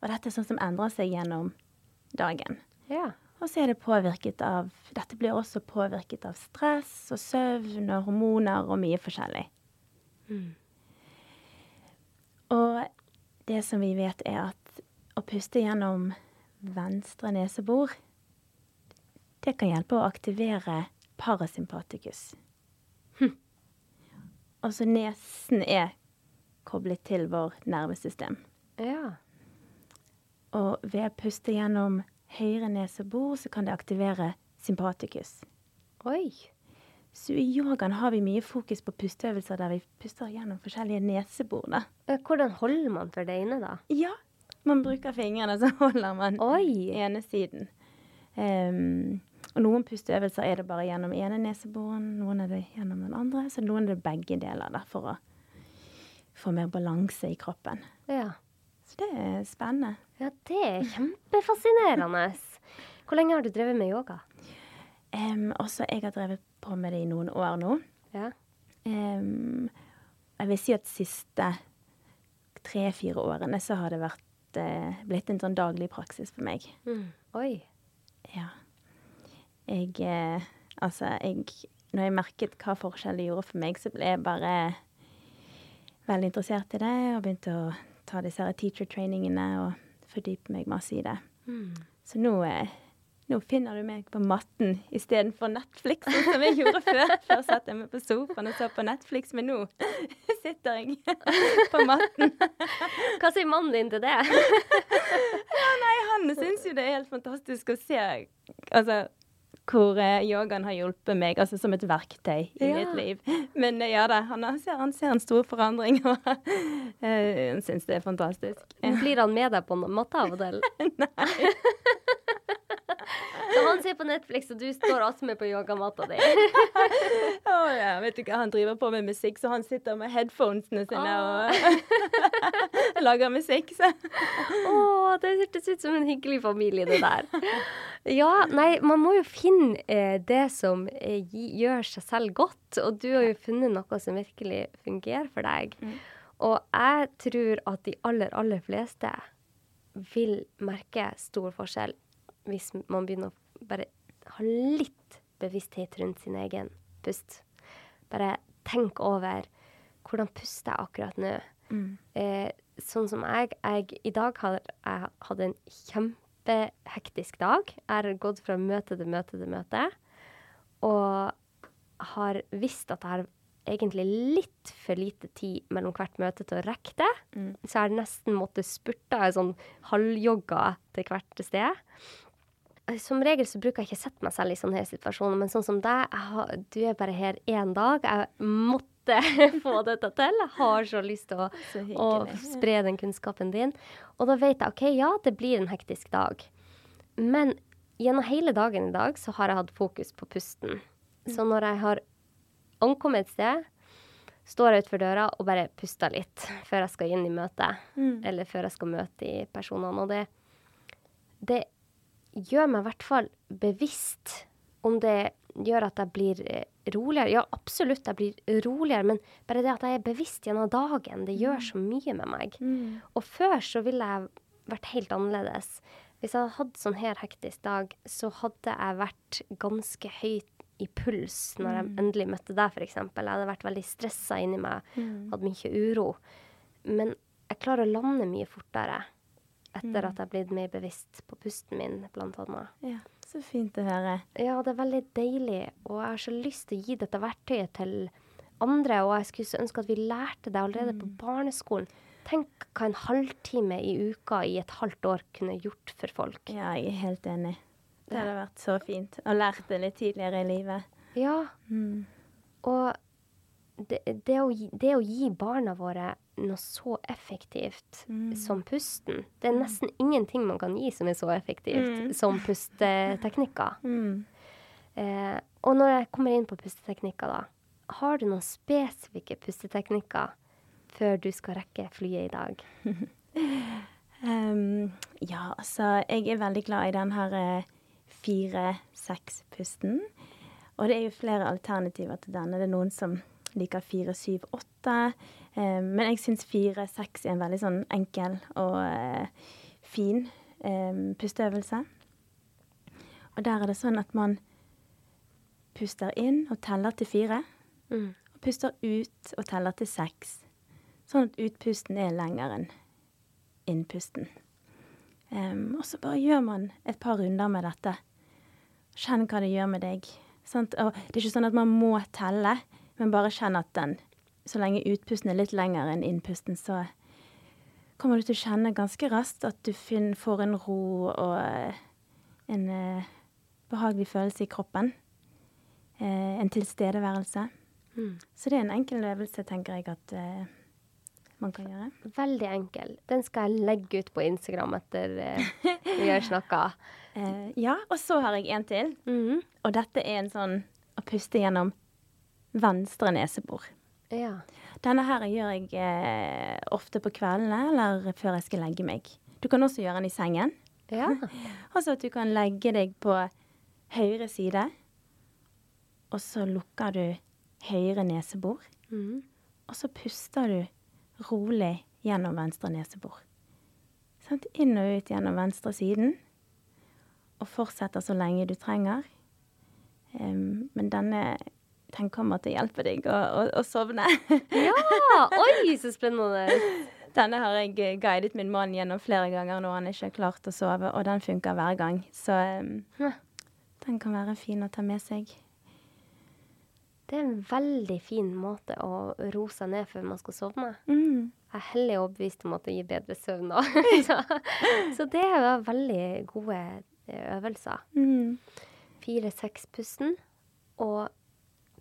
S1: Og dette er sånn som endrer seg gjennom dagen.
S2: Ja.
S1: Og så er det påvirket av Dette blir også påvirket av stress og søvn og hormoner og mye forskjellig.
S2: Mm.
S1: Og det som vi vet, er at å puste gjennom venstre nesebor, det kan hjelpe å aktivere parasympatikus. Altså nesen er koblet til vår nervesystem.
S2: Ja.
S1: Og ved å puste gjennom høyre nesebor, så kan det aktivere sympatikus.
S2: Oi.
S1: Så i yogaen har vi mye fokus på pusteøvelser der vi puster gjennom forskjellige nesebor. da.
S2: Hvordan holder man for det inne, da?
S1: Ja, man bruker fingrene, så holder man
S2: Oi!
S1: ene siden. Um, og noen pusteøvelser er det bare gjennom ene neseboren, noen er det gjennom den andre, så noen er det begge deler da, for å få mer balanse i kroppen.
S2: Ja.
S1: Så det er spennende.
S2: ja, det er kjempefascinerende. Hvor lenge har du drevet med yoga?
S1: Um, også jeg har drevet på med det i noen år nå.
S2: Ja.
S1: Um, jeg vil si at de siste tre-fire årene så har det vært, uh, blitt en sånn daglig praksis for meg.
S2: Mm. Oi.
S1: Ja. Jeg uh, Altså, jeg Når jeg merket hva forskjell det gjorde for meg, så ble jeg bare veldig interessert i det og begynte å ta disse teacher-trainingene og fordype meg masse i det.
S2: Mm.
S1: Så nå, eh, nå finner du meg på matten istedenfor Netflix, sånn som jeg gjorde før. Før satt jeg meg på sofaen og så på Netflix, men nå sitter jeg på matten.
S2: Hva sier mannen din til det?
S1: Nei, han syns jo det er helt fantastisk å se altså, hvor eh, yogaen har hjulpet meg, altså som et verktøy i
S2: Ja.
S1: mitt liv. Men eh, ja da, han, ser, han ser en stor forandring, og eh, han syns det er fantastisk.
S2: Blir han med deg på matte av og til? Så han ser på Netflix, og du står attmed på yogamatta di.
S1: Å ja, vet du hva, han driver på med musikk, så han sitter med headphonesene sine og lager musikk. Å,
S2: Å, det hørtes ut som en hyggelig familie, det der. Ja, nei, man må jo finne eh, det som eh, gjør seg selv godt, og du har jo funnet noe som virkelig fungerer for deg. Og jeg tror at de aller, aller fleste vil merke stor forskjell hvis man begynner å bare ha litt bevissthet rundt sin egen pust. Bare tenk over hvordan puster jeg akkurat nå. Eh, sånn som jeg, jeg I dag har jeg hatt en kjempehektisk dag. Jeg har gått fra møte til møte til møte. Og har visst at jeg har egentlig litt for lite tid mellom hvert møte til å rekke det. Så jeg har nesten måttet spurte en sånn halvjogga til hvert sted. Som regel så bruker jeg ikke sette meg selv i sånne her situasjoner, men sånn som deg, har, du er bare her én dag. Jeg måtte få dette til. Jeg har så lyst til å, å spre den kunnskapen din. Og da vet jeg OK, ja, det blir en hektisk dag. Men gjennom hele dagen i dag så har jeg hatt fokus på pusten. Så når jeg har ankommet et sted, står jeg utenfor døra og bare puster litt før jeg skal inn i møtet. Eller før jeg skal møte de personene. Og det, det gjør meg i hvert fall bevisst om det gjør at jeg blir eh, roligere. Ja, absolutt, jeg blir roligere, men bare det at jeg er bevisst gjennom dagen, det gjør så mye med meg. Og før så ville jeg vært helt annerledes. Hvis jeg hadde hatt sånn her hektisk dag, så hadde jeg vært ganske høyt i puls når jeg endelig møtte deg, f.eks. Jeg hadde vært veldig stressa inni meg, hadde mye uro. Men jeg klarer å lande mye fortere etter at jeg er blitt mer bevisst på pusten min, blant annet.
S1: Ja, så fint å høre.
S2: Ja, det er veldig deilig, og jeg har så lyst til å gi dette verktøyet til andre, og jeg skulle ønske at vi lærte det allerede på barneskolen. Tenk hva en halvtime i uka i et halvt år kunne gjort for folk.
S1: Ja, jeg er helt enig. Det hadde vært så fint å lært det litt tidligere i livet.
S2: Ja,
S1: Mm.
S2: og det, det, å, det å gi barna våre noe så effektivt som pusten Det er nesten ingenting man kan gi som er så effektivt som pusteteknikker.
S1: Mm.
S2: Eh, og når jeg kommer inn på pusteteknikker, da, har du noen spesifikke pusteteknikker før du skal rekke flyet i dag?
S1: um, ja, altså Jeg er veldig glad i den her eh, fire-seks-pusten. Og det er jo flere alternativer til denne. Det er noen som liker fire, syv, åtte. Eh, men jeg syns fire-seks er en veldig sånn enkel og eh, fin eh, pusteøvelse. Og der er det sånn at man puster inn og teller til fire.
S2: Mm.
S1: Og puster ut og teller til seks. Sånn at utpusten er lenger enn innpusten. Um, og så bare gjør man et par runder med dette. Kjenn hva det gjør med deg. Sant? Og det er ikke sånn at man må telle, men bare kjenn at den Så lenge utpusten er litt lenger enn innpusten, så kommer du til å kjenne ganske raskt at du finner, får en ro og eh, en eh, behagelig følelse i kroppen. Eh, en tilstedeværelse.
S2: Mm.
S1: Så det er en enkel øvelse, tenker jeg, at eh, man kan gjøre.
S2: Veldig enkel. Den skal jeg legge ut på Instagram etter eh, vi har snakka.
S1: Eh, ja, og så har jeg en til.
S2: Mhm.
S1: Og dette er en sånn å puste gjennom venstre nesebor.
S2: Ja.
S1: Denne her gjør jeg eh, ofte på kveldene eller før jeg skal legge meg. Du kan også gjøre den i sengen.
S2: ja.
S1: Altså at du kan legge deg på høyre side, og så lukker du høyre nesebor.
S2: Mm.
S1: Og så puster du rolig gjennom venstre nesebor. Sånn, Inn og ut gjennom venstre siden. Og fortsetter så lenge du trenger. Um, men denne den kommer til å hjelpe deg å, å, å sovne.
S2: ja! Oi, så spennende.
S1: Denne har jeg eh, guidet min mann gjennom flere ganger når han ikke har klart å sove, og den funker hver gang. Så
S2: um,
S1: den kan være fin å ta med seg.
S2: Det er en veldig fin måte å roe seg ned før man skal sovne.
S1: Mm.
S2: Jeg er hellig overbevist om at det gir bedre søvn òg. så, så det er jo veldig gode eh, øvelser.
S1: Mm.
S2: Fire-seks-pusten og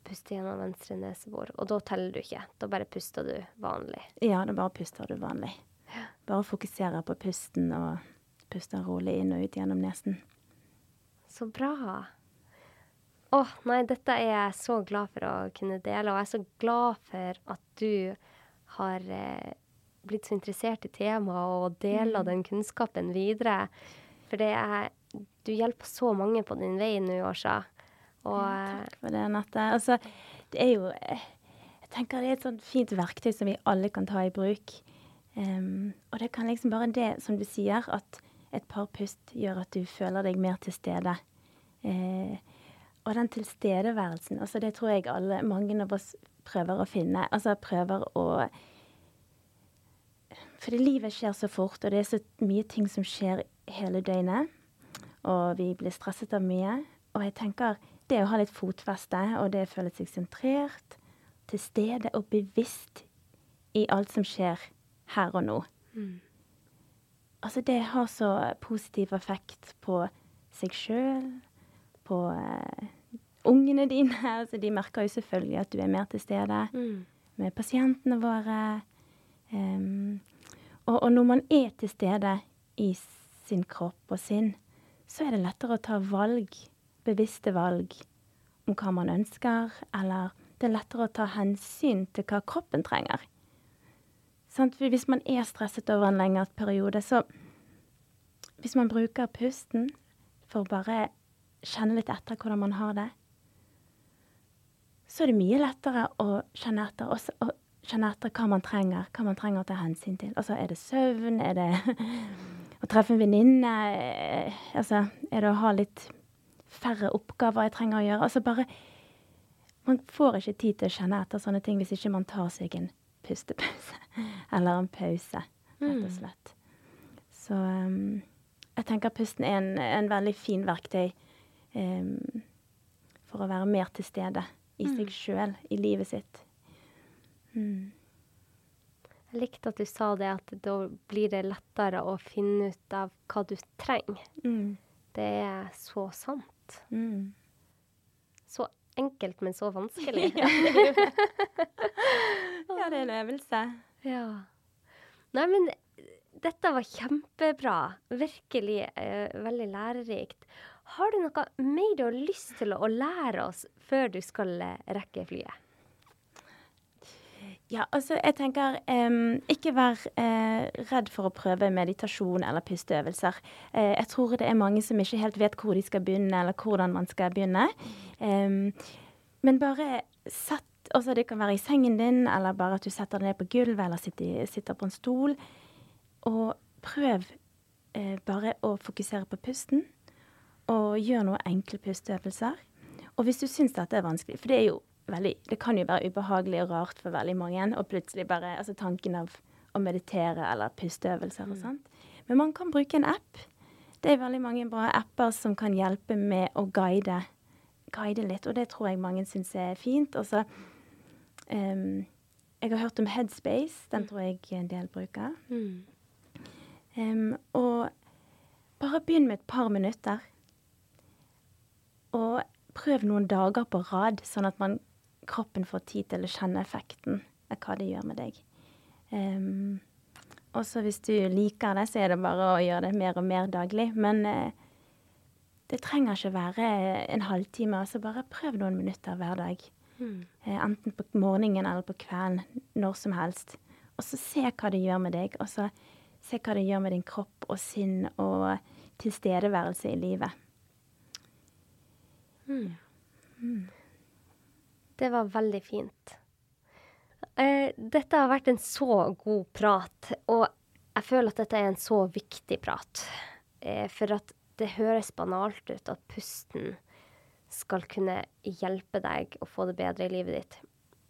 S2: puste gjennom venstre nesebor. Og da teller du ikke. Da bare puster du vanlig.
S1: Ja, da bare puster du vanlig. Bare fokuserer på pusten og puster rolig inn og ut gjennom nesen.
S2: Så bra. Åh, nei, dette er jeg så glad for å kunne dele, og jeg er så glad for at du har eh, blitt så interessert i temaet og deler
S1: Mm.
S2: den kunnskapen videre. For det er Du hjelper så mange på din vei nå, Åsa. Og
S1: Ja, takk for det, Anette. Altså, det er jo eh, Jeg tenker det er et sånt fint verktøy som vi alle kan ta i bruk. Um, og det kan liksom bare det, som du sier, at et par pust gjør at du føler deg mer til stede. Uh, og den tilstedeværelsen, altså det tror jeg alle, mange av oss prøver å finne. Altså prøver å Fordi livet skjer så fort, og det er så mye ting som skjer hele døgnet. Og vi blir stresset av mye. Og jeg tenker det å ha litt fotfeste, og det å føle seg sentrert, til stede og bevisst i alt som skjer her og nå.
S2: Mm.
S1: Altså, det har så positiv effekt på seg sjøl, på uh, ungene dine. Altså, de merker jo selvfølgelig at du er mer til stede
S2: Mm.
S1: med pasientene våre. Um, og, og når man er til stede i sin kropp og sinn, så er det lettere å ta valg, bevisste valg, om hva man ønsker, eller det er lettere å ta hensyn til hva kroppen trenger. Sånn, hvis man er stresset over en lengre periode, så Hvis man bruker pusten for å bare kjenne litt etter hvordan man har det, så er det mye lettere å kjenne etter, også, å kjenne etter hva man trenger, hva man trenger å ta hensyn til. Altså, er det søvn? Er det å treffe en venninne? Eh, Altså, er det å ha litt færre oppgaver jeg trenger å gjøre? Altså bare Man får ikke tid til å kjenne etter sånne ting hvis ikke man tar seg en pustepause. Eller en pause, rett og slett. Så um, jeg tenker pusten er en, en veldig fin verktøy um, for å være mer til stede i seg sjøl, i livet sitt. Mm.
S2: Jeg likte at du sa det, at da blir det lettere å finne ut av hva du trenger.
S1: Mm.
S2: Det er så sant.
S1: Mm.
S2: Så enkelt, men så vanskelig.
S1: ja, det er ja, det er en øvelse.
S2: Ja. Nei, men dette var kjempebra. Virkelig eh, veldig lærerikt. Har du noe mer du har lyst til å lære oss før du skal rekke flyet?
S1: Ja, altså jeg tenker um, ikke vær uh, redd for å prøve meditasjon eller pusteøvelser. Uh, jeg tror det er mange som ikke helt vet hvor de skal begynne, eller hvordan man skal begynne. Um, men bare sett Altså det kan være i sengen din, eller bare at du setter deg ned på gulvet, eller sitter, sitter på en stol. Og prøv uh, bare å fokusere på pusten, og gjør noen enkle pusteøvelser. Og hvis du syns dette er vanskelig, for det er jo veldig, det kan jo være ubehagelig og rart for veldig mange, og plutselig bare altså tanken av å meditere eller pusteøvelser og sånt. Men man kan bruke en app. Det er veldig mange bra apper som kan hjelpe med å guide, guide litt, og det tror jeg mange syns er fint. Og så um, Jeg har hørt om Headspace, den tror jeg en del bruker. Em, og bare begynn med et par minutter. Og prøv noen dager på rad, sånn at man, kroppen får tid til å kjenne effekten av hva det gjør med deg. Um, og så hvis du liker det, så er det bare å gjøre det mer og mer daglig. Men uh, det trenger ikke være en halvtime. altså Bare prøv noen minutter hver dag. Eh, enten på morgenen eller på kvelden. Når som helst. Og så se hva det gjør med deg. Og så se hva det gjør med din kropp og sinn og tilstedeværelse i livet.
S2: Det var veldig fint. Eh, dette har vært en så god prat, og jeg føler at dette er en så viktig prat. Eh, for at det høres banalt ut at pusten skal kunne hjelpe deg å få det bedre i livet ditt,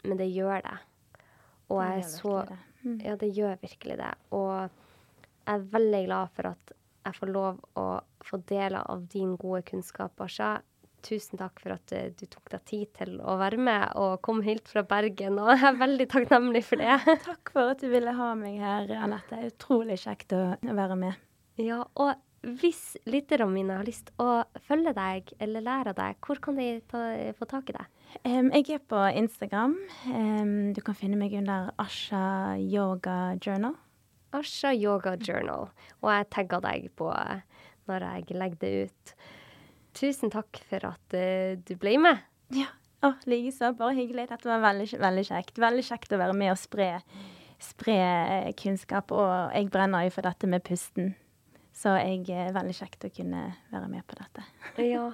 S2: men det gjør det. Og
S1: Det
S2: jeg er så
S1: det.
S2: Ja, det gjør virkelig det. Og jeg er veldig glad for at jeg får lov å få deler av din gode kunnskap, Asha. Tusen takk for at eh, du tok deg tid til å være med og kom helt fra Bergen. Og jeg er veldig takknemlig for det.
S1: Takk for at du ville ha meg her, Anette. Utrolig kjekt å være med.
S2: Ja, og hvis lytterne mine har lyst å følge deg eller lære av deg, hvor kan de ta, få tak i deg?
S1: Um, jeg er på Instagram. Um, du kan finne meg under Asha Yoga Journal.
S2: Asha Yoga Journal. Og jeg tagger deg på eh, når jeg legger det ut. Tusen takk for at uh, du ble med.
S1: Ja, oh, likeså. Bare hyggelig. Dette var veldig, veldig kjekt. Veldig kjekt å være med og spre, spre kunnskap. Og jeg brenner jo for dette med pusten. Så jeg er veldig kjekt å kunne være med på dette.
S2: ja.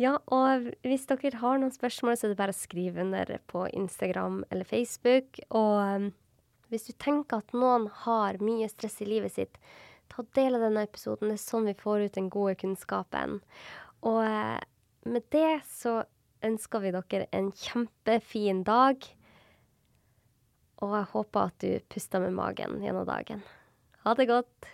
S2: ja, og hvis dere har noen spørsmål, så er det bare å skrive under på Instagram eller Facebook. Og hvis du tenker at noen har mye stress i livet sitt, ta del av denne episoden. Det er sånn vi får ut den gode kunnskapen. Og uh, med det så ønsker vi dere en kjempefin dag. Og jeg håper at du puster med magen gjennom dagen. Ha det godt.